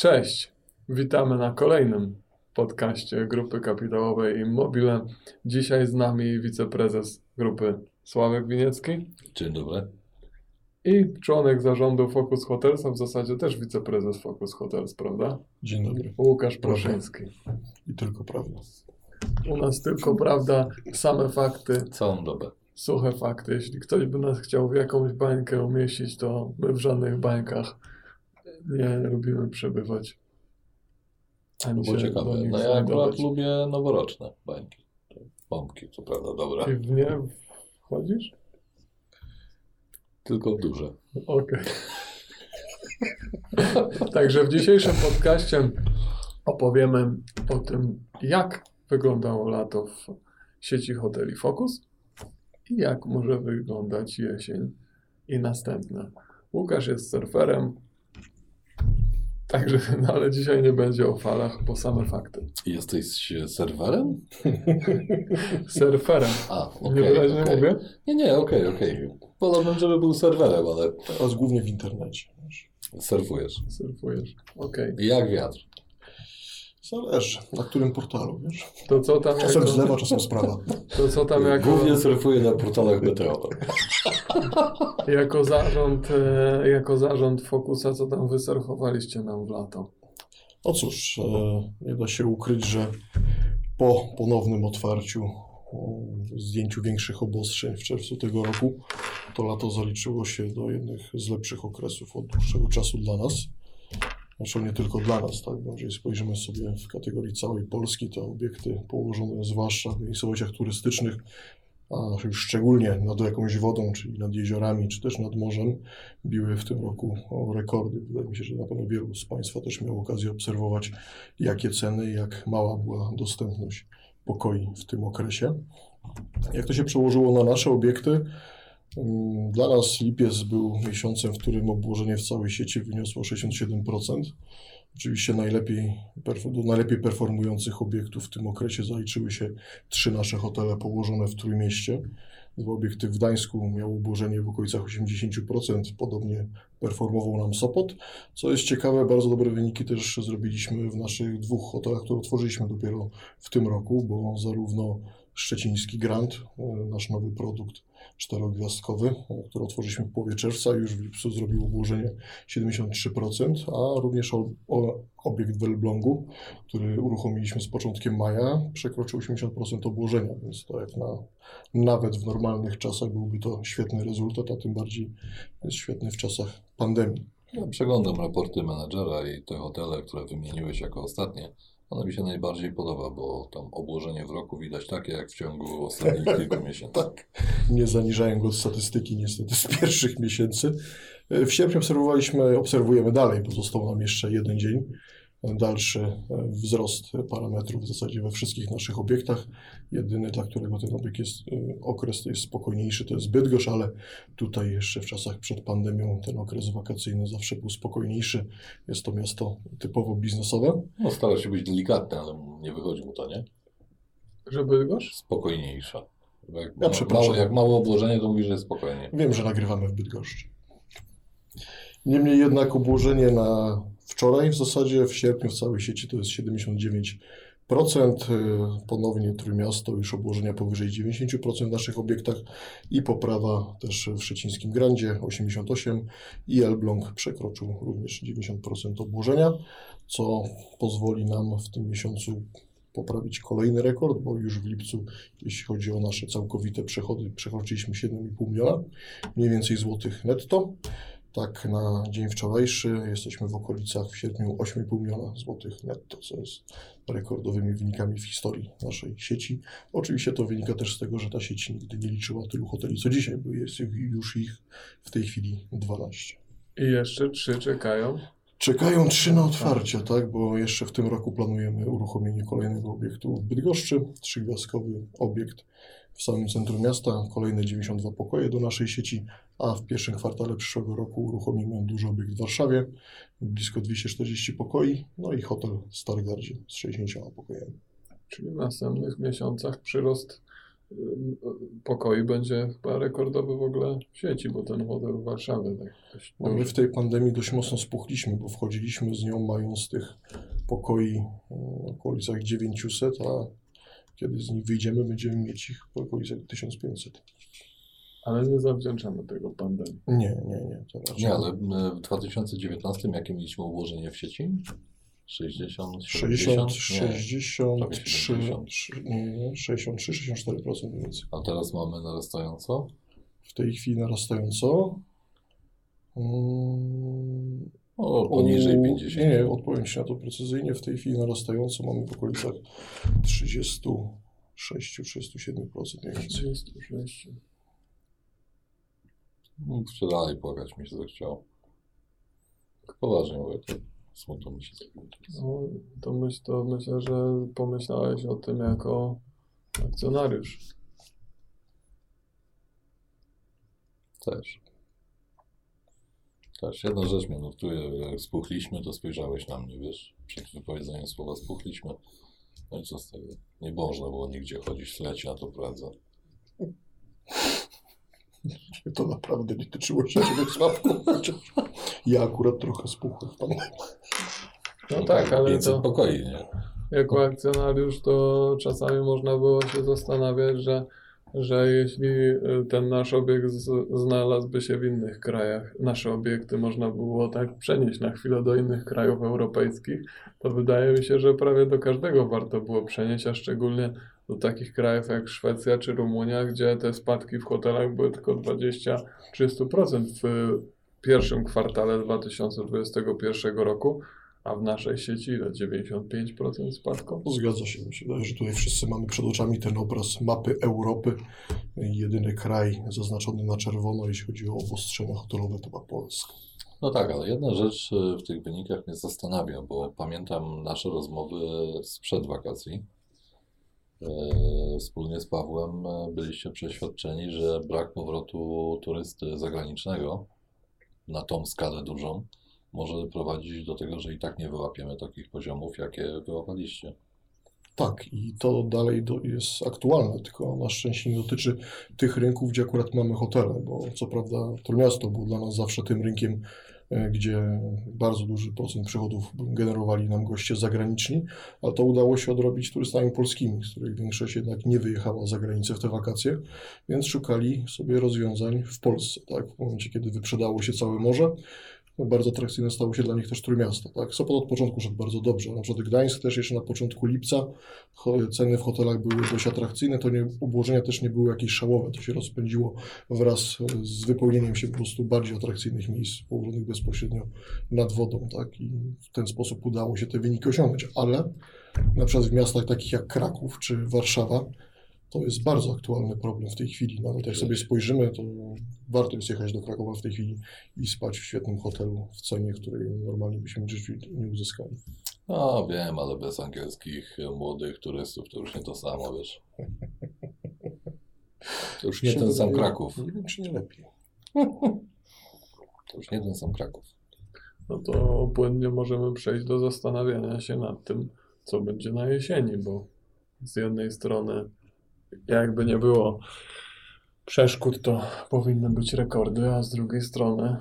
Cześć, witamy na kolejnym podcaście Grupy Kapitałowej Immobile. Dzisiaj z nami wiceprezes grupy Sławek Winiecki Dzień dobry. i członek zarządu Focus Hotels, a w zasadzie też wiceprezes Focus Hotels, prawda? Dzień dobry. Łukasz. Proszyński. I tylko prawda. U nas tylko prawda, same fakty, Całą dobę. suche fakty. Jeśli ktoś by nas chciał w jakąś bańkę umieścić, to my w żadnych bańkach nie lubimy przebywać. Ani Było ciekawe. No ja akurat lubię noworoczne bańki. Bombki, co prawda dobre. I w nie wchodzisz? Tylko w duże. Okej. Także w dzisiejszym podcaście opowiemy o tym, jak wyglądało lato w sieci hoteli Focus i jak może wyglądać jesień i następne. Łukasz jest surferem, także, no ale dzisiaj nie będzie o falach, bo same fakty. Jesteś serwerem? Surferem. A, okej. Niewyraźnie okej. mówię? Nie, nie, okej, okej. Wolałbym, żeby był serwerem, ale Teraz głównie w internecie. wiesz. surfujesz. Surfujesz. Okej. Jak wiatr. Zależy, na którym portalu, wiesz. To co tam Czasem jako, z lewa, czasem z prawa. to co tam jako, Głównie surfuję na portalach Meteo. Jako zarząd, e, jako zarząd Focusa, co tam wysurfowaliście nam w lato? No cóż, e, nie da się ukryć, że po ponownym otwarciu, zdjęciu większych obostrzeń w czerwcu tego roku, to lato zaliczyło się do jednych z lepszych okresów od dłuższego czasu dla nas. Zresztą nie tylko dla nas, tak? Bo jeżeli spojrzymy sobie w kategorii całej Polski, to obiekty położone zwłaszcza w miejscowościach turystycznych, a już szczególnie nad jakąś wodą, czyli nad jeziorami, czy też nad morzem, biły w tym roku rekordy. Wydaje mi się, że na pewno wielu z Państwa też miało okazję obserwować, jakie ceny, jak mała była dostępność pokoi w tym okresie. Jak to się przełożyło na nasze obiekty? Mm, Dla nas lipiec był miesiącem, w którym obłożenie w całej sieci wyniosło 67%. Oczywiście najlepiej, do najlepiej performujących obiektów w tym okresie zaliczyły się trzy nasze hotele położone w Trójmieście. Dwa obiekty w Gdańsku miały obłożenie w okolicach 80%, podobnie performował nam Sopot. Co jest ciekawe, bardzo dobre wyniki też zrobiliśmy w naszych dwóch hotelach, które otworzyliśmy dopiero w tym roku, bo zarówno szczeciński Grand, e, nasz nowy produkt czterogwiazdkowy, który otworzyliśmy w połowie czerwca, już w lipcu zrobił obłożenie 73%, a również o, o, obiekt w Elblągu, który uruchomiliśmy z początkiem maja, przekroczył 80% obłożenia, więc to jak na, nawet w normalnych czasach byłby to świetny rezultat, a tym bardziej jest świetny w czasach pandemii. Ja przeglądam raporty menadżera i te hotele, które wymieniłeś jako ostatnie. One mi się najbardziej podoba, bo tam obłożenie w roku widać takie, jak w ciągu ostatnich kilku miesięcy. Tak. Nie zaniżając statystyki niestety z pierwszych miesięcy. W sierpniu obserwowaliśmy, obserwujemy dalej, bo został nam jeszcze jeden dzień. Dalszy e, wzrost parametrów w zasadzie we wszystkich naszych obiektach. Jedyny, dla którego ten obiekt jest, e, okres jest spokojniejszy, to jest Bydgoszcz, ale tutaj jeszcze w czasach przed pandemią ten okres wakacyjny zawsze był spokojniejszy. Jest to miasto typowo biznesowe. No stara się być delikatny, ale nie wychodzi mu to, nie? Żeby gosz? Spokojniejsza. Jak, Ja przepraszam. mało, jak mało obłożenie, to mówi, że jest spokojnie. Wiem, że nagrywamy w Bydgoszczy. Niemniej jednak obłożenie na wczoraj w zasadzie w sierpniu w całej sieci to jest 79%. y, Ponownie Trójmiasto już obłożenia powyżej 90% w naszych obiektach i poprawa też w Szczecińskim Grandzie 88% i Elbląg przekroczył również 90% obłożenia, co pozwoli nam w tym miesiącu poprawić kolejny rekord, bo już w lipcu, jeśli chodzi o nasze całkowite przechody, przekroczyliśmy 7,5 miliona, mniej więcej złotych netto. Tak, na dzień wczorajszy jesteśmy w okolicach w sierpniu 8,5 miliona złotych netto, co jest rekordowymi wynikami w historii naszej sieci. Oczywiście to wynika też z tego, że ta sieć nigdy nie liczyła tylu hoteli co dzisiaj, bo jest już ich w tej chwili 12. I jeszcze trzy czekają. Czekają trzy na otwarcie, tak? Bo jeszcze w tym roku planujemy uruchomienie kolejnego obiektu w Bydgoszczy, trzygwiazdkowy obiekt w samym centrum miasta, kolejne 92 pokoje do naszej sieci, a w pierwszym kwartale przyszłego roku uruchomimy duży obiekt w Warszawie, blisko 240 pokoi, no i hotel w Stargardzie z 60 pokojami. Czyli w następnych miesiącach przyrost ym, pokoi będzie chyba rekordowy w ogóle w sieci, bo ten hotel w Warszawie tak No my w tej pandemii dość mocno spuchliśmy, bo wchodziliśmy z nią mając tych pokoi e, w okolicach 900, a kiedy z nich wyjdziemy, będziemy mieć ich w okolicach 1500. Ale nie zawdzięczamy tego pandemii. Nie, nie, nie. To raczej Nie, ale e, w 2019 jakie mieliśmy ułożenie w sieci? 60, 60, 70? Nie. 63, prawie 70. trzy- nie, nie, 63, 64% mniej więcej. A teraz mamy narastająco? W tej chwili narastająco. Mm, O, poniżej u- 50. Nie, nie, odpowiem Ci na to precyzyjnie. W tej chwili narastająco mamy w okolicach 36-37% mniej więcej. 36. No, Dalej płakać mi się zachciało. Poważnie mówię, to smutno mi się zrobiło. No, to, myśl, to myślę, że pomyślałeś o tym jako akcjonariusz. Też. Też. Jedna rzecz mnie nurtuje, jak spuchliśmy, to spojrzałeś na mnie, wiesz, przed wypowiedzeniem słowa spuchliśmy. No i co z tego? Nie można było nigdzie chodzić w lecie na to pracę. To naprawdę nie tyczyło się Sławku, chociaż ja akurat trochę spuchłem w pandemii. No tak, ale 500 to pokoi, nie? jako akcjonariusz to czasami można było się zastanawiać, że, że jeśli y, ten nasz obiekt z, znalazłby się w innych krajach, nasze obiekty można było tak przenieść na chwilę do innych krajów europejskich, to wydaje mi się, że prawie do każdego warto było przenieść, a szczególnie do takich krajów jak Szwecja czy Rumunia, gdzie te spadki w hotelach były tylko 20-30% w pierwszym kwartale 2021 roku, a w naszej sieci ile? 95% spadku? No, Zgadza się. Wydaje, że tutaj wszyscy mamy przed oczami ten obraz mapy Europy. Jedyny kraj zaznaczony na czerwono, jeśli chodzi o obostrzenia hotelowe, to była Polska. No tak, ale jedna rzecz e, w tych wynikach mnie zastanawia, bo pamiętam nasze rozmowy sprzed wakacji. E, Wspólnie z Pawłem e, byliście przeświadczeni, że brak powrotu turysty zagranicznego na tą skalę dużą może prowadzić do tego, że i tak nie wyłapiemy takich poziomów, jakie wyłapaliście. Tak, i to dalej do, jest aktualne, tylko na szczęście nie dotyczy tych rynków, gdzie akurat mamy hotele, bo co prawda Trójmiasto było dla nas zawsze tym rynkiem, gdzie bardzo duży procent przychodów generowali nam goście zagraniczni, ale to udało się odrobić turystami polskimi, z których większość jednak nie wyjechała za granicę w te wakacje, więc szukali sobie rozwiązań w Polsce, tak? W momencie, kiedy wyprzedało się całe morze, bardzo atrakcyjne stało się dla nich też Trójmiasto. Tak? Sopot od początku szedł bardzo dobrze. Na przykład Gdańsk też jeszcze na początku lipca ceny w hotelach były dość atrakcyjne, to nie, obłożenia też nie były jakieś szałowe. To się rozpędziło wraz z wypełnieniem się po prostu bardziej atrakcyjnych miejsc położonych bezpośrednio nad wodą. Tak? I w ten sposób udało się te wyniki osiągnąć. Ale na przykład w miastach takich jak Kraków czy Warszawa to jest bardzo aktualny problem w tej chwili. Nawet jak sobie spojrzymy, to warto jest jechać do Krakowa w tej chwili i spać w świetnym hotelu w cenie, której normalnie byśmy w życiu nie uzyskali. No wiem, ale bez angielskich młodych turystów to już nie to samo, wiesz. To już nie ten sam Kraków. Nie wiem, czy nie lepiej. To już nie ten sam Kraków. No to płynnie możemy przejść do zastanawiania się nad tym, co będzie na jesieni, bo z jednej strony, jakby nie było przeszkód, to powinny być rekordy, a z drugiej strony,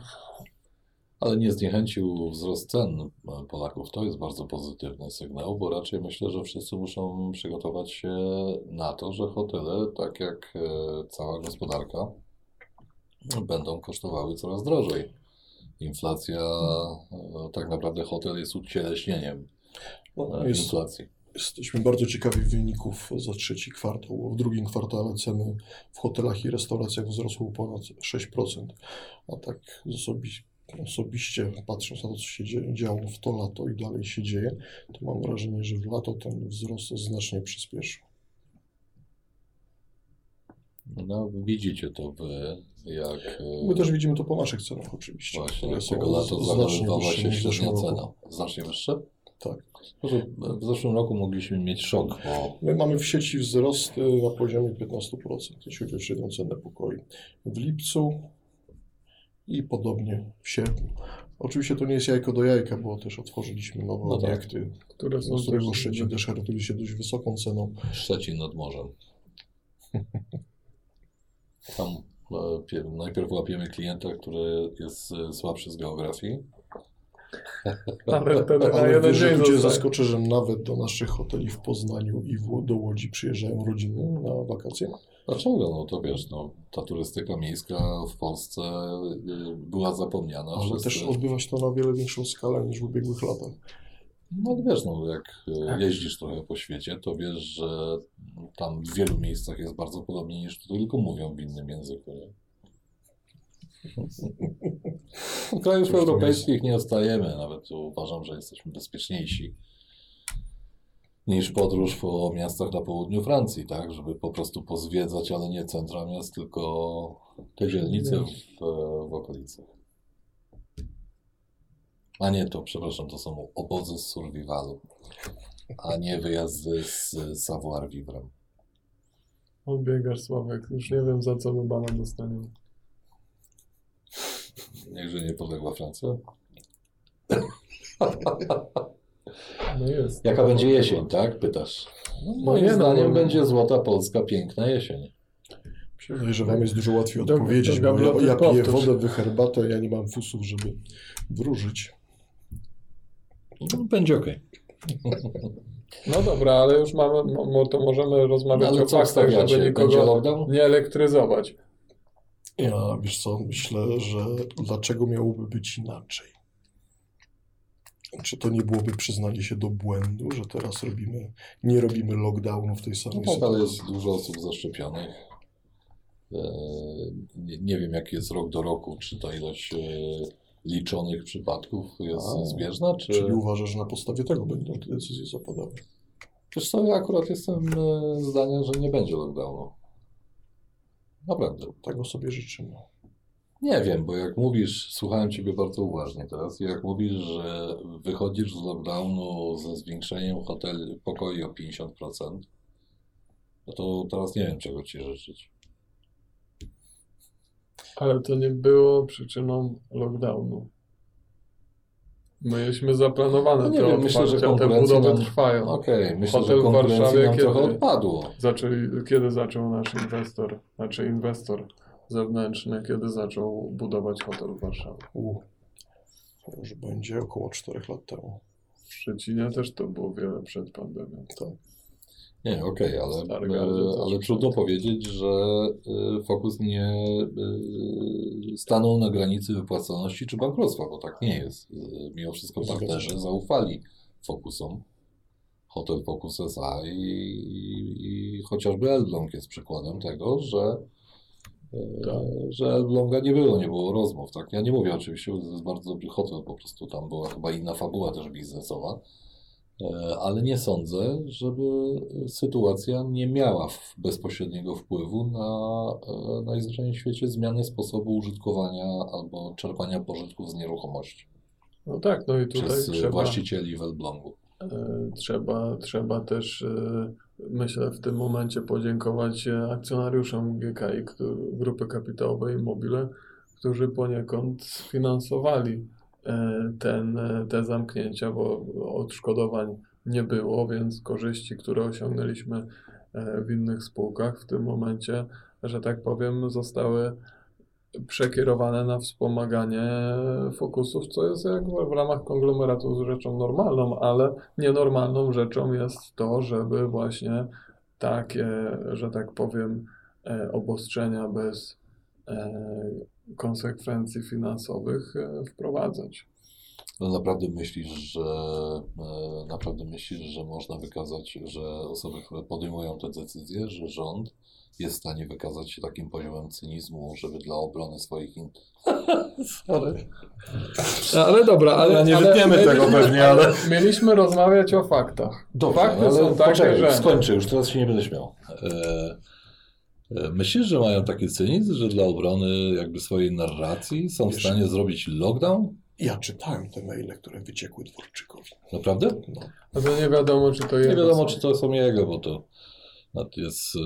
Ale nie zniechęcił wzrost cen e, Polaków. To jest bardzo pozytywny sygnał, bo raczej myślę, że wszyscy muszą przygotować się na to, że hotele, tak jak e, cała gospodarka, będą kosztowały coraz drożej. Inflacja, e, tak naprawdę hotel jest ucieleśnieniem inflacji. Jesteśmy bardzo ciekawi wyników za trzeci kwartał. W drugim kwartale ceny w hotelach i restauracjach wzrosły ponad 6%. A tak osobi- osobiście, patrząc na to, co się działo w to lato i dalej się dzieje, to mam wrażenie, że w lato ten wzrost znacznie przyspieszył. No, widzicie to wy, jak My też widzimy to po naszych cenach oczywiście. właśnie tego lato z- znacznie wyższe niż cena. Znacznie wyższe? Tak. W zeszłym roku mogliśmy mieć szok, bo My mamy w sieci wzrost na poziomie 15%, jeśli chodzi o średnią cenę pokoi. W lipcu i podobnie w sierpniu. Oczywiście to nie jest jajko do jajka, bo też otworzyliśmy nowe No tak. obiekty, które są z którego też- Szczecin też charakteryzuje się dość wysoką ceną. Szczecin nad morzem. Tam e, pie- najpierw łapiemy klienta, który jest e, słabszy z geografii. Ale tu cię zostaje. zaskoczę, że nawet do naszych hoteli w Poznaniu i w, do Łodzi przyjeżdżają rodziny na wakacje. Dlaczego? No to wiesz, no, ta turystyka miejska w Polsce y, była zapomniana. Ale przez też te- odbywa się to na wiele większą skalę niż w ubiegłych latach. No wiesz, no, jak y, jeździsz trochę po świecie, to wiesz, że tam w wielu miejscach jest bardzo podobnie niż tu, tylko mówią w innym języku. Nie? Krajów europejskich nie ostajemy, nawet uważam, że jesteśmy bezpieczniejsi niż podróż po miastach na południu Francji, tak, żeby po prostu pozwiedzać, ale nie centra miast, tylko te dzielnice w, w okolicach. A nie to, przepraszam, to są obozy z survivalu, a nie wyjazdy z savoir vivre. Odbiegasz, Sławek. Już nie wiem, za co my bana dostaniemy. Niechże niepodległa Francja. No jest. Jaka będzie jesień, tak? Pytasz. No, moim nie, no, zdaniem no. będzie złota Polska, piękna jesień. Wydaje, że wam jest dużo łatwiej odpowiedzieć, bo ja, ja piję wodę, wy herbatę, ja nie mam fusów, żeby wróżyć. No, będzie okej. No dobra, ale już mamy, to możemy rozmawiać Ale o faktach, żeby nikogo nie elektryzować. Ja, wiesz co, myślę, że dlaczego miałoby być inaczej? Czy to nie byłoby przyznanie się do błędu, że teraz robimy, nie robimy lockdownu w tej samej No tak, ale jest dużo osób zaszczepionych. Eee, Nie, nie wiem, jaki jest rok do roku, czy ta ilość e, liczonych przypadków jest A, zbieżna, czy... Czyli uważasz, że na podstawie tego będą te decyzje zapadały? Wiesz co, ja akurat jestem e, zdania, że nie będzie lockdownu. Naprawdę. Tego sobie życzymy. Nie wiem, bo jak mówisz, słuchałem Ciebie bardzo uważnie teraz, jak mówisz, że wychodzisz z lockdownu ze zwiększeniem hotel pokoi o 50%, no to teraz nie wiem, czego Ci życzyć. Ale to nie było przyczyną lockdownu. Mieliśmy zaplanowane No nie te wiem, myślę, że te budowy nam- trwają. Okej, myślę, Hotel że w Warszawie nam kiedy- odpadło. Zaczęli, kiedy zaczął nasz inwestor, znaczy inwestor zewnętrzny, kiedy zaczął budować hotel w Warszawie. U, to już będzie około 4 lat temu. W Szczecinie też to było wiele przed pandemią. Tak. Nie, okej, ale, Stary e, gardzie ale trudno powiedzieć, że e, Focus nie e, stanął na granicy wypłacalności czy bankructwa, bo tak nie jest. Mimo wszystko partnerzy zaufali Focusom. Hotel Focus SA i, i, i chociażby Elbląg jest przykładem tego, że, Tak. że Elbląga nie było, nie było rozmów. Tak? Ja nie mówię oczywiście, to jest bardzo dobry hotel, po prostu tam była chyba inna fabuła też biznesowa. E, Ale nie sądzę, żeby sytuacja nie miała bezpośredniego wpływu na e, najzwyczajniej w świecie zmianę sposobu użytkowania albo czerpania pożytków z nieruchomości No tak, no i tutaj przez trzeba, właścicieli w Elblągu. e, trzeba, trzeba też, e, myślę, w tym momencie podziękować akcjonariuszom GKI, Grupy Kapitałowej Mobile, którzy poniekąd sfinansowali ten, e, te zamknięcia, bo odszkodowań nie było, więc korzyści, które osiągnęliśmy e, w innych spółkach w tym momencie, że tak powiem, zostały przekierowane na wspomaganie fokusów, co jest jakby w ramach konglomeratu rzeczą normalną, ale nienormalną rzeczą jest to, żeby właśnie takie, że tak powiem, e, obostrzenia bez e, konsekwencji finansowych e, wprowadzać. No naprawdę myślisz, że e, naprawdę myślisz, że można wykazać, że osoby, które podejmują te decyzje, że rząd jest w stanie wykazać się takim poziomem cynizmu, żeby dla obrony swoich in... Sorry. Ale dobra, ale... No, nie ale wytniemy tego pewnie, ale- Mieliśmy rozmawiać o faktach. Dobrze, Fakty ale są takie, poczekaj, że... skończę już, teraz się nie będę śmiał. E, myślisz, że mają taki cynizm, że dla obrony jakby swojej narracji są w Wiesz- stanie zrobić lockdown? Ja czytałem te maile, które wyciekły Dworczykowi. Naprawdę? No. A to nie wiadomo, czy to Nie jest. wiadomo, czy to są jego, bo to no, jest... e,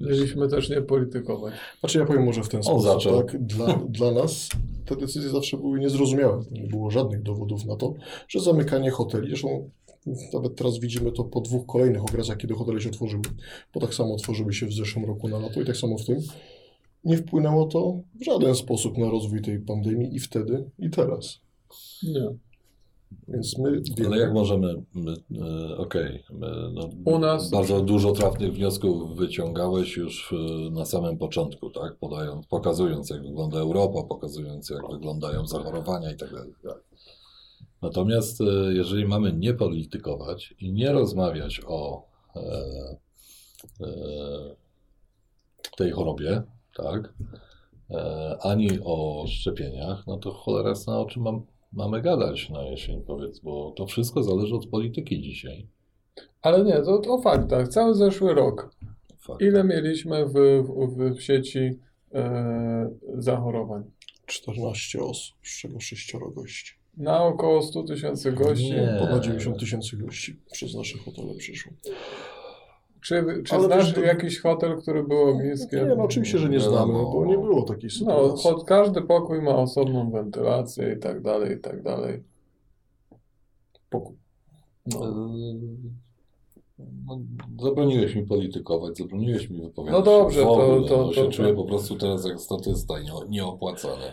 Mieliśmy też nie politykować. Znaczy ja powiem może w ten sposób, zaczął. tak? Dla, dla nas te decyzje zawsze były niezrozumiałe. Nie było żadnych dowodów na to, że zamykanie hoteli, zresztą nawet teraz widzimy to po dwóch kolejnych okresach, kiedy hotele się otworzyły, bo tak samo otworzyły się w zeszłym roku na lato i tak samo w tym. Nie wpłynęło to w żaden sposób na rozwój tej pandemii i wtedy, i teraz. Nie. Więc my wiemy, Ale jak możemy, my, e, okej, my, no, U nas- bardzo dużo trafnych wniosków wyciągałeś już e, na samym początku, tak? Podając, pokazując jak wygląda Europa, pokazując jak wyglądają zachorowania i tak dalej. tak. Natomiast e, jeżeli mamy nie politykować i nie rozmawiać o e, e, tej chorobie, tak? E, ani o szczepieniach, no to cholera jasna, o czym mam, mamy gadać na jesień, powiedz, bo to wszystko zależy od polityki dzisiaj. Ale nie, to, to o faktach. Cały zeszły rok. Fakt. Ile mieliśmy w, w, w sieci e, zachorowań? 14 osób, z czego 6 gości. Na około 100 tysięcy gości. Nie. Ponad 90 tysięcy gości przez nasze hotele przyszło. Czy, czy Ale znasz to- jakiś hotel, który był ogniskiem? Nie, no oczywiście, że nie znamy, bo nie było takiej No, sytuacji. chod, każdy pokój ma osobną wentylację i tak dalej, i tak dalej. Pokój. E, No. No, zabroniłeś mi politykować, zabroniłeś mi wypowiadać No dobrze, to- ogóle, to- no, to- się czuję to- po prostu teraz jak statysta nie, nieopłacany.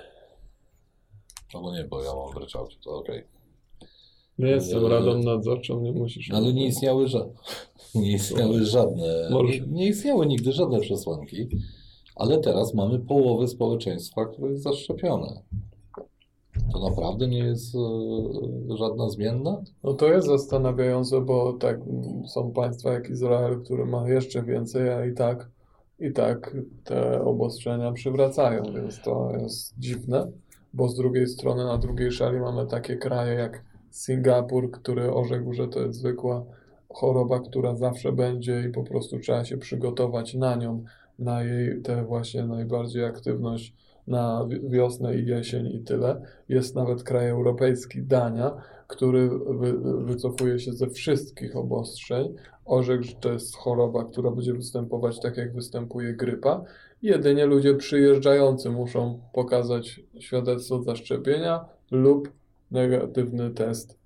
Albo nie, bo ja mam w ryczałcie, to okej. Nie jestem Ale- radą nadzorczą, nie musisz. Ale nie istniały, ża- nie istniały żadne, nie, nie istniały nigdy żadne przesłanki, ale teraz mamy połowę społeczeństwa, które jest zaszczepione. To naprawdę nie jest e, żadna zmienna? No to jest zastanawiające, bo tak są państwa jak Izrael, który ma jeszcze więcej, a i tak, i tak te obostrzenia przywracają, więc to jest dziwne, bo z drugiej strony na drugiej szali mamy takie kraje jak Singapur, który orzekł, że to jest zwykła choroba, która zawsze będzie i po prostu trzeba się przygotować na nią, na jej tę właśnie najbardziej aktywność na wi- wiosnę i jesień i tyle. Jest nawet kraj europejski, Dania, który wy, wycofuje się ze wszystkich obostrzeń, orzekł, że to jest choroba, która będzie występować tak, jak występuje grypa. Jedynie ludzie przyjeżdżający muszą pokazać świadectwo zaszczepienia lub negatywny test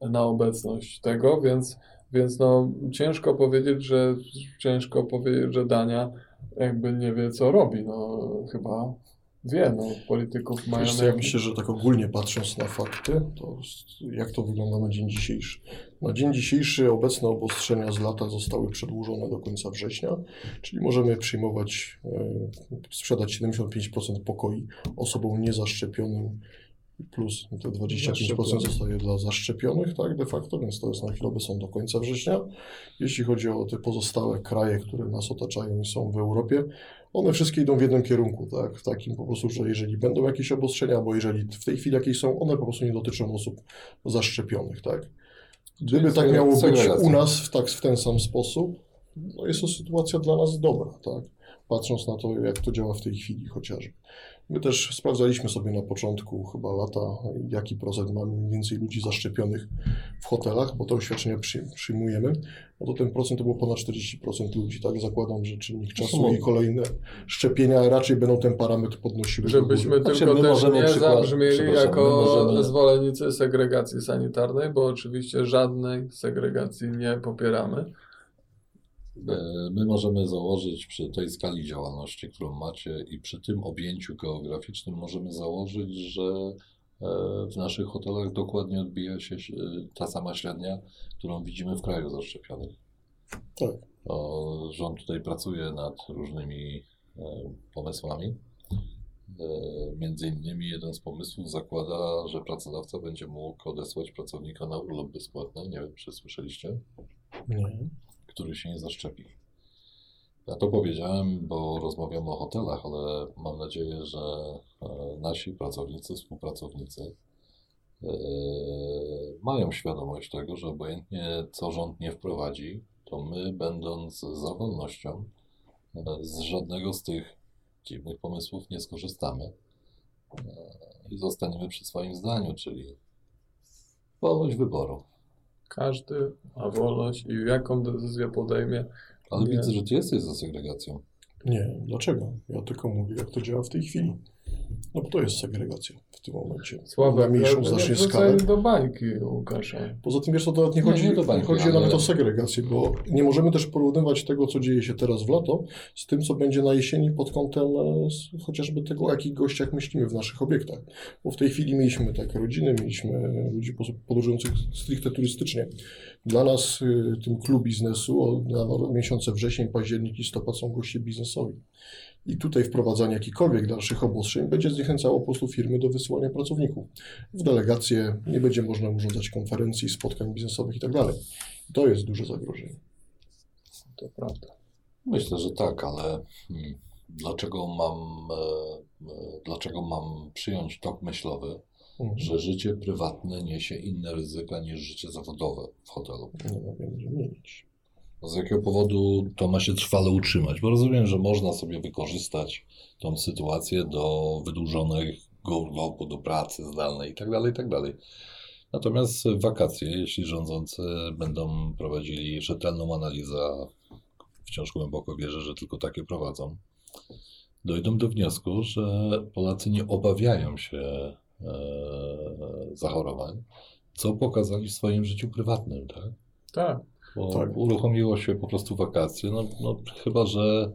na obecność tego, więc, więc no, ciężko powiedzieć, że ciężko powiedzieć, że Dania jakby nie wie, co robi. No, chyba wie, no, polityków mają Wiesz co, ja myślę, że tak ogólnie patrząc na fakty, to jak to wygląda na dzień dzisiejszy? Na dzień dzisiejszy obecne obostrzenia z lata zostały przedłużone do końca września, czyli możemy przyjmować, e, sprzedać 75% pokoi osobom niezaszczepionym plus te 25% zostaje dla zaszczepionych, tak, de facto, więc to jest na chwilę obecną do końca września. Jeśli chodzi o te pozostałe kraje, które nas otaczają i są w Europie, one wszystkie idą w jednym kierunku, tak, w takim po prostu, że jeżeli będą jakieś obostrzenia, bo jeżeli w tej chwili jakieś są, one po prostu nie dotyczą osób zaszczepionych, tak. Gdyby tak miało być u nas w, tak, w ten sam sposób, no jest to sytuacja dla nas dobra, tak, patrząc na to, jak to działa w tej chwili chociażby. My też sprawdzaliśmy sobie na początku chyba lata, jaki procent mamy mniej więcej ludzi zaszczepionych w hotelach, bo te oświadczenia przy, przyjmujemy. No to ten procent to było ponad 40% ludzi, tak? Zakładam, że czynnik czasu i kolejne szczepienia raczej będą ten parametr podnosiły. do góry. Żebyśmy Znaczy, tylko my też nie przykład- zabrzmieli jako my możemy- zwolennicy segregacji sanitarnej, bo oczywiście żadnej segregacji nie popieramy. E, My możemy założyć przy tej skali działalności, którą macie i przy tym objęciu geograficznym możemy założyć, że e, w naszych hotelach dokładnie odbija się e, ta sama średnia, którą widzimy w kraju zaszczepionych. Tak. O, Rząd tutaj pracuje nad różnymi pomysłami. Między innymi jeden z pomysłów zakłada, że pracodawca będzie mógł odesłać pracownika na urlop bezpłatny. Nie wiem, czy słyszeliście? Nie. Który się nie zaszczepi. Ja to powiedziałem, bo rozmawiamy o hotelach, ale mam nadzieję, że e, nasi pracownicy, współpracownicy e, mają świadomość tego, że obojętnie co rząd nie wprowadzi, to my, będąc za wolnością, e, z żadnego z tych dziwnych pomysłów nie skorzystamy i zostaniemy przy swoim zdaniu, czyli wolność wyboru. Każdy ma wolność i jaką decyzję podejmie. Ale Nie. widzę, że ty jesteś za segregacją. Nie, dlaczego? Ja tylko mówię, jak to działa w tej chwili. No bo to jest segregacja w tym momencie. Słabe, mniejszą ale znacznie nie skalę. do bańki Łukasza. Poza tym wiesz, to nawet nie Nie, chodzi, nie nie bańki, chodzi ale- nawet o segregację, bo nie możemy też porównywać tego, co dzieje się teraz w lato, z tym, co będzie na jesieni pod kątem e, chociażby tego, o jakich gościach myślimy w naszych obiektach. Bo w tej chwili mieliśmy takie rodziny, mieliśmy ludzi podróżujących stricte turystycznie. Dla nas, y, tym klub biznesu, na miesiące wrzesień, październik, listopad są goście biznesowi. I tutaj wprowadzanie jakichkolwiek dalszych obostrzeń będzie zniechęcało po prostu firmy do wysyłania pracowników. W delegacje nie będzie można urządzać konferencji, spotkań biznesowych i tak. To jest duże zagrożenie. To prawda. Myślę, że tak, ale hmm, dlaczego mam, e, e, dlaczego mam przyjąć tok myślowy, Mhm. że życie prywatne niesie inne ryzyka niż życie zawodowe w hotelu? Nie no, będzie mieć. Z jakiego powodu to ma się trwale utrzymać? Bo rozumiem, że można sobie wykorzystać tą sytuację do wydłużonych urlopu, do pracy zdalnej itd., itd. Natomiast w wakacje, jeśli rządzący będą prowadzili rzetelną analizę, wciąż głęboko wierzę, że tylko takie prowadzą, dojdą do wniosku, że Polacy nie obawiają się e, zachorowań, co pokazali w swoim życiu prywatnym, tak? Tak. Bo Tak. uruchomiło się po prostu wakacje. No, no chyba, że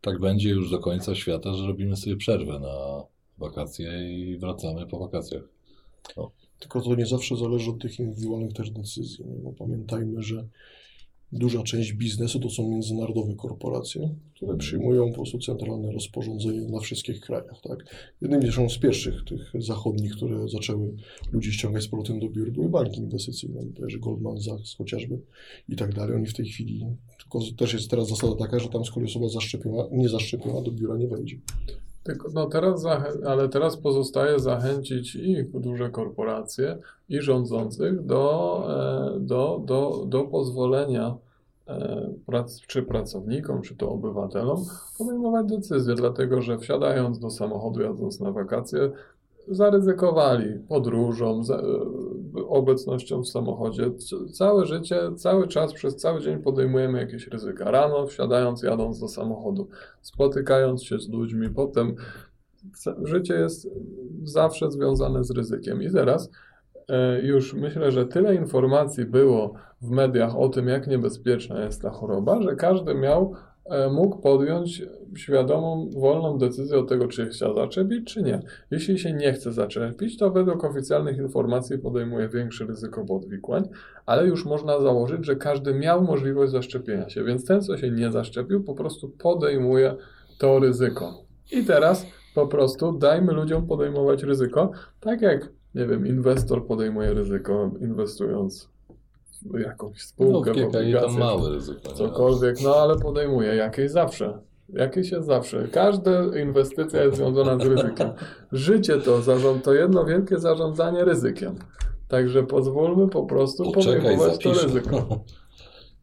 tak będzie już do końca świata, że robimy sobie przerwę na wakacje i wracamy po wakacjach. Tylko to nie zawsze zależy od tych indywidualnych też decyzji. Bo pamiętajmy, że duża część biznesu to są międzynarodowe korporacje, które przyjmują po prostu centralne rozporządzenie na wszystkich krajach. Tak? Jednym zresztą z pierwszych tych zachodnich, które zaczęły ludzi ściągać z powrotem do biur, były banki inwestycyjne, że Goldman Sachs chociażby i tak dalej. Oni w tej chwili, tylko też jest teraz zasada taka, że tam kolei osoba zaszczepiona, nie zaszczepiona do biura nie wejdzie. Tylko, no teraz ale teraz pozostaje zachęcić i duże korporacje, i rządzących do, e, do, do, do pozwolenia e, prac, czy pracownikom, czy to obywatelom podejmować decyzje, dlatego że wsiadając do samochodu, jadąc na wakacje, zaryzykowali podróżą, e, obecnością w samochodzie. Całe życie, cały czas, przez cały dzień podejmujemy jakieś ryzyka. Rano wsiadając, jadąc do samochodu, spotykając się z ludźmi, potem życie jest zawsze związane z ryzykiem. I teraz e, już myślę, że tyle informacji było w mediach o tym, jak niebezpieczna jest ta choroba, że każdy miał, mógł podjąć świadomą, wolną decyzję o tego, czy chce zaczepić, czy nie. Jeśli się nie chce zaczepić, to według oficjalnych informacji podejmuje większe ryzyko podwikłań, ale już można założyć, że każdy miał możliwość zaszczepienia się, więc ten, co się nie zaszczepił, po prostu podejmuje to ryzyko. I teraz po prostu dajmy ludziom podejmować ryzyko, tak jak, nie wiem, inwestor podejmuje ryzyko inwestując jakąś No, spółkę, tam obligacje, małe ryzyko. cokolwiek, no ale podejmuje jakieś zawsze. Jakieś jest zawsze. Każda inwestycja jest związana z ryzykiem. Życie to, zarząd, to jedno wielkie zarządzanie ryzykiem. Także pozwólmy po prostu Poczekaj, podejmować to zapiszę. ryzyko.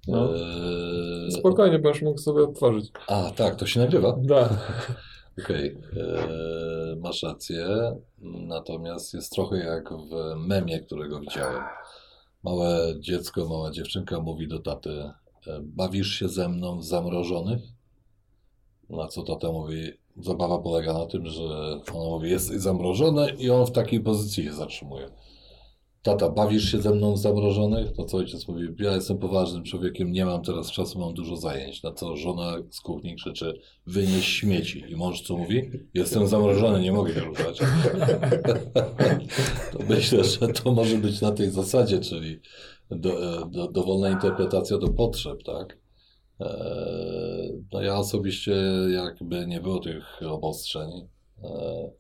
No. Eee, Spokojnie, będziesz mógł sobie otworzyć. A, tak, to się nagrywa? Da. Okej, eee, masz rację. Natomiast jest trochę jak w memie, którego widziałem. Małe dziecko, mała dziewczynka mówi do taty: e, Bawisz się ze mną w zamrożonych? Na co tata mówi: Zabawa polega na tym, że ona mówi: Jesteś zamrożony, i on w takiej pozycji się zatrzymuje. Tata, bawisz się ze mną w zamrożonych? To co ojciec mówi, ja jestem poważnym człowiekiem, nie mam teraz czasu, mam dużo zajęć. Na co żona z kuchni krzyczy, wynieś śmieci. I mąż co mówi? Jestem zamrożony, nie mogę ruszać. to myślę, że to może być na tej zasadzie, czyli do, e, do, dowolna interpretacja do potrzeb, tak? E, No ja osobiście, jakby nie było tych obostrzeń, e,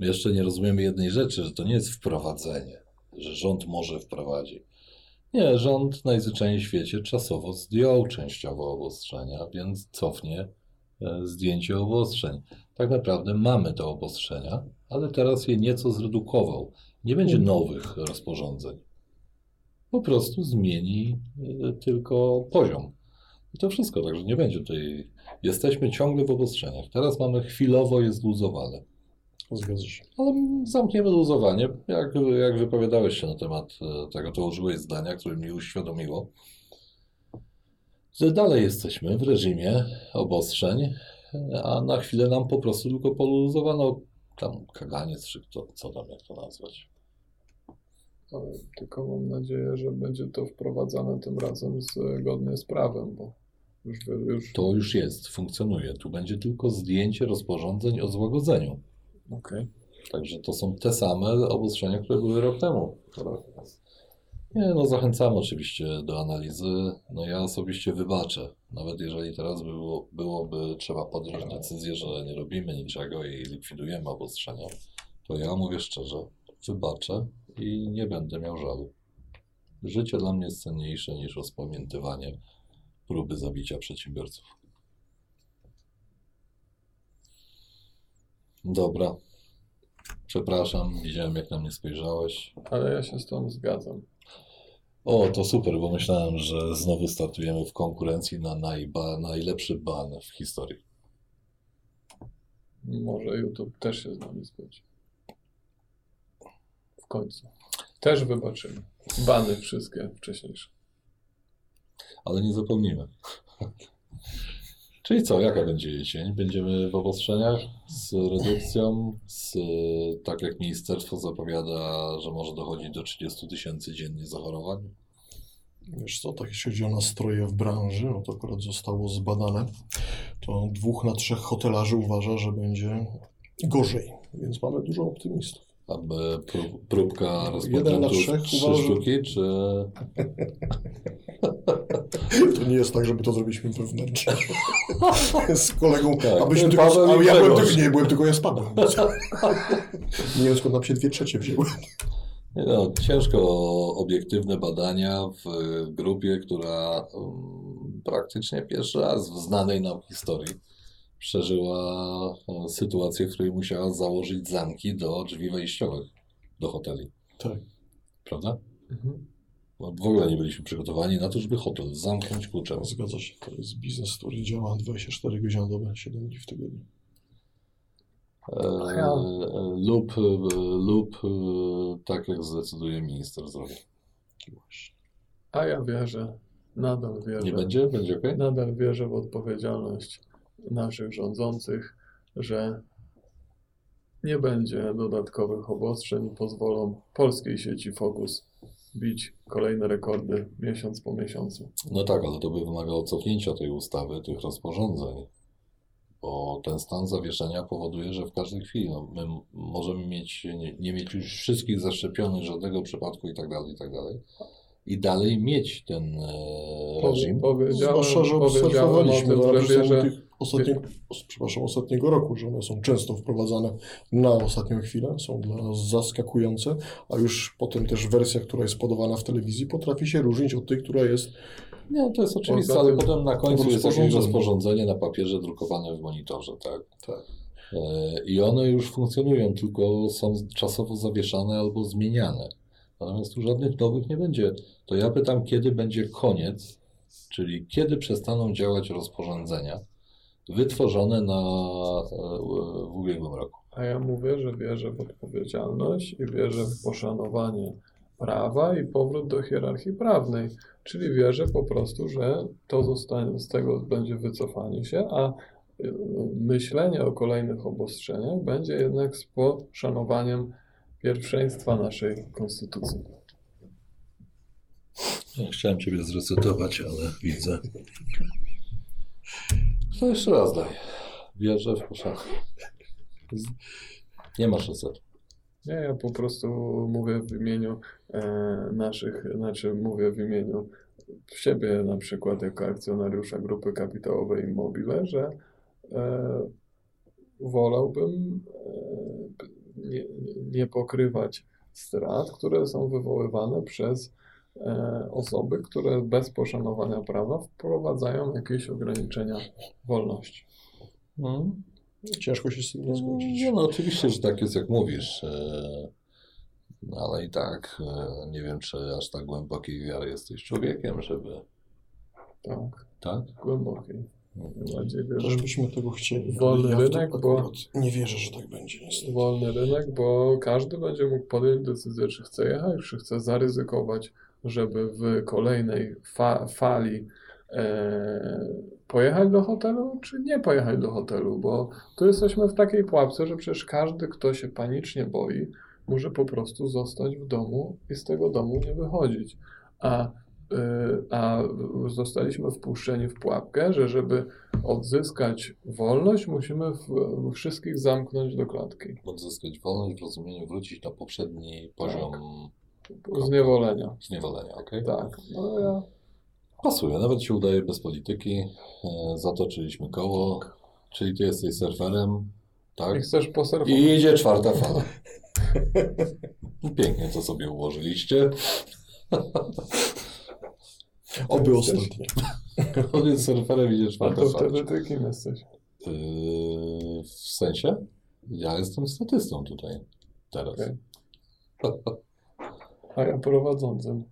jeszcze nie rozumiemy jednej rzeczy, że to nie jest wprowadzenie, że rząd może wprowadzić. Nie, rząd najzwyczajniej w świecie czasowo zdjął częściowo obostrzenia, więc cofnie e, zdjęcie obostrzeń. Tak naprawdę mamy te obostrzenia, ale teraz je nieco zredukował. Nie będzie nowych rozporządzeń. Po prostu zmieni e, tylko poziom. I to wszystko, także nie będzie tutaj. Jesteśmy ciągle w obostrzeniach. Teraz mamy chwilowo je zluzowane. Zgadza się. Ale zamkniemy luzowanie. Jak, jak wypowiadałeś się na temat e, tego, to użyłeś zdania, które mi uświadomiło, że dalej jesteśmy w reżimie obostrzeń, a na chwilę nam po prostu tylko poluzowano tam kaganiec, czy kto, co tam, jak to nazwać. Ale tylko mam nadzieję, że będzie to wprowadzane tym razem zgodnie z prawem, bo już, już To już jest, funkcjonuje. Tu będzie tylko zdjęcie rozporządzeń o złagodzeniu. Okej. Także to są te same obostrzenia, które były rok temu. Nie, no zachęcamy oczywiście do analizy. No ja osobiście wybaczę. Nawet jeżeli teraz było, byłoby trzeba podjąć decyzję, że nie robimy niczego i likwidujemy obostrzenia, to ja mówię szczerze, wybaczę i nie będę miał żalu. Życie dla mnie jest cenniejsze niż rozpamiętywanie próby zabicia przedsiębiorców. Dobra. Przepraszam, widziałem jak na mnie spojrzałeś. Ale ja się z tą zgadzam. O, to super, bo myślałem, że znowu startujemy w konkurencji na najba, najlepszy ban w historii. Może YouTube też się z nami zgodzi. W końcu. Też wybaczymy. Bany wszystkie wcześniejsze. Ale nie zapomnimy. Czyli co, jaka będzie jesień? Będziemy w obostrzeniach z redukcją, z, tak jak ministerstwo zapowiada, że może dochodzić do 30 tysięcy dziennie zachorowań. Wiesz co, tak jeśli chodzi o nastroje w branży, no to akurat zostało zbadane, to dwóch na trzech hotelarzy uważa, że będzie gorzej, więc mamy dużo optymistów. Aby prób, próbka Jeden na respondentów trzech trzy uważa- sztuki, czy... To nie jest tak, żeby to zrobiliśmy wewnętrznie. Z kolegą, Tak, abyśmy ty, tylko, a ja byłem tylko, nie, byłem tylko ja spadłem. Nie wiem skąd nam się dwie trzecie wzięły. No, ciężko obiektywne badania w grupie, która um, praktycznie pierwszy raz w znanej nam historii przeżyła e, sytuację, w której musiała założyć zamki do drzwi wejściowych do hoteli. Tak. Prawda? Mhm. Bo w ogóle nie byliśmy przygotowani na to, żeby hotel zamknąć kluczem. Zgadza się, to jest biznes, który działa 24 godziny na dobę, 7 dni w tygodniu. E, ja- lub, e, lub e, tak jak zdecyduje minister zdrowia. A ja wierzę, nadal wierzę. Nie będzie? Będzie ok? Nadal wierzę w odpowiedzialność naszych rządzących, że nie będzie dodatkowych obostrzeń i pozwolą polskiej sieci Focus bić kolejne rekordy miesiąc po miesiącu. No tak, ale to by wymagało cofnięcia tej ustawy, tych rozporządzeń, bo ten stan zawieszenia powoduje, że w każdej chwili no, my możemy mieć, nie, nie mieć już wszystkich zaszczepionych, żadnego przypadku i tak dalej, i tak dalej. I dalej mieć ten e, reżim. Powiedziałem, Zwłaszcza, że obserwowaliśmy na że przestrzeni wierzę, tych ostatniego, os- przepraszam, ostatniego roku, że one są często wprowadzane na ostatnią chwilę, są dla nas zaskakujące, a już potem też wersja, która jest podawana w telewizji, potrafi się różnić od tej, która jest Nie, to jest oczywiste, ale potem na końcu jest jakieś rozporządzenie. rozporządzenie na papierze drukowane w monitorze, tak? tak. E, I one już funkcjonują, tylko są czasowo zawieszane albo zmieniane. Natomiast tu żadnych nowych nie będzie. To ja pytam, kiedy będzie koniec, czyli kiedy przestaną działać rozporządzenia wytworzone na, e, w ubiegłym roku. A ja mówię, że wierzę w odpowiedzialność i wierzę w poszanowanie prawa i powrót do hierarchii prawnej. Czyli wierzę po prostu, że to zostanie, z tego będzie wycofanie się, a y, myślenie o kolejnych obostrzeniach będzie jednak z poszanowaniem pierwszeństwa naszej konstytucji. Ja chciałem Ciebie zresetować, ale widzę. To jeszcze raz daj. Wierzę w poszanowanie. Nie masz resetu. Nie, ja po prostu mówię w imieniu e, naszych, znaczy mówię w imieniu siebie na przykład jako akcjonariusza grupy kapitałowej Immobile, że e, wolałbym e, nie, nie pokrywać strat, które są wywoływane przez e, osoby, które bez poszanowania prawa wprowadzają jakieś ograniczenia wolności. Mhm. Ciężko się z tym nie zgodzić. No, no oczywiście, że tak jest jak mówisz. e, No ale i tak e, nie wiem, czy aż tak głębokiej wiary jesteś człowiekiem, żeby. Tak, Tak? głębokiej. Wierzę Też byśmy tego chcieli. Wolny ja rynek, bo- Nie wierzę, że tak będzie niestety. wolny rynek, bo każdy będzie mógł podjąć decyzję, czy chce jechać, czy chce zaryzykować, żeby w kolejnej fa fali e, pojechać do hotelu, czy nie pojechać do hotelu, bo tu jesteśmy w takiej pułapce, że przecież każdy, kto się panicznie boi, może po prostu zostać w domu i z tego domu nie wychodzić. A, a zostaliśmy wpuszczeni w pułapkę, że żeby odzyskać wolność, musimy wszystkich zamknąć do klatki. Odzyskać wolność w rozumieniu, wrócić na poprzedni poziom Zniewolenia. zniewolenia, okej? Tak. No ja Pasuje, nawet się udaje bez polityki. E, zatoczyliśmy koło, czyli ty jesteś surferem, tak? i chcesz poserwować. I idzie czwarta fala. Pięknie to sobie ułożyliście. Oby Jesteś- ostatnie. On jest surferem, idzie A czwarta to wtedy ty kim jesteś? Yy, w sensie? Ja jestem statystą tutaj teraz. Okej. A ja prowadzącym.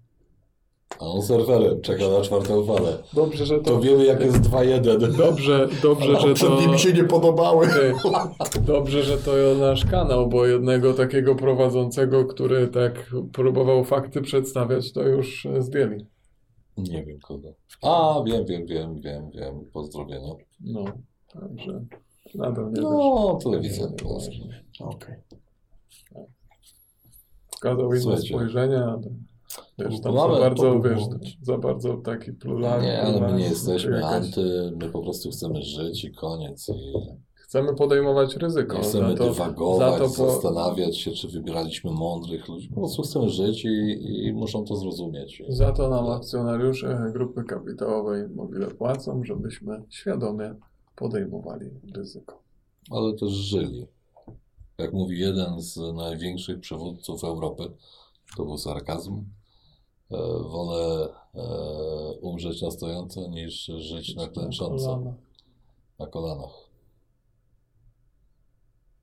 A on surferem, czeka na czwartą falę. Dobrze, że to... To wiemy jak jest 2-1. Dobrze, dobrze, że to... Mi się nie podobały. Dobrze, że to nasz kanał, bo jednego takiego prowadzącego, który tak próbował fakty przedstawiać, to już e, zdjęli. Nie wiem kogo. A, wiem, wiem, wiem, wiem, wiem. Pozdrowienia. No, także nadal nie. No, telewizja polska. Okej. Pokazał inne Słuchajcie. spojrzenia, ale wiesz, tam Mamy- za bardzo, to wiesz, za bardzo taki pluralizm. Nie, ale my nie jesteśmy jakaś- anty, my po prostu chcemy żyć i koniec. I Chcemy podejmować ryzyko. nie chcemy to, dywagować, to po- zastanawiać się, czy wybieraliśmy mądrych ludzi. Po prostu chcemy żyć i, i muszą to zrozumieć. Za to nam akcjonariusze grupy kapitałowej mobile płacą, żebyśmy świadomie podejmowali ryzyko. Ale też żyli. Jak mówi jeden z największych przywódców Europy, to był sarkazm. E, wolę e, umrzeć na stojąco niż żyć na klęcząco, na kolanach.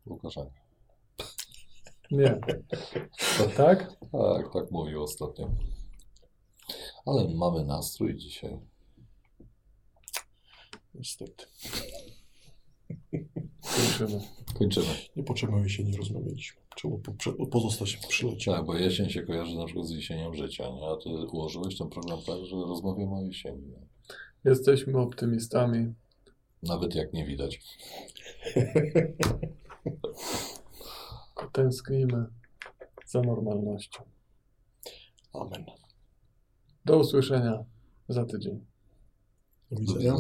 Łukaszenka. Nie. Tak? Tak, tak mówił ostatnio. Ale mamy nastrój dzisiaj. Niestety. Kończymy. Kończymy. Niepotrzebnie jesieni rozmawialiśmy. Trzeba poprze- pozostać przy lecie. Tak, bo jesień się kojarzy na przykład z jesienią życia, nie? A ty ułożyłeś ten program tak, że rozmawiamy o jesieni. Nie? Jesteśmy optymistami. Nawet jak nie widać. Tęsknimy za normalnością. Amen. Do usłyszenia za tydzień. Do widzenia.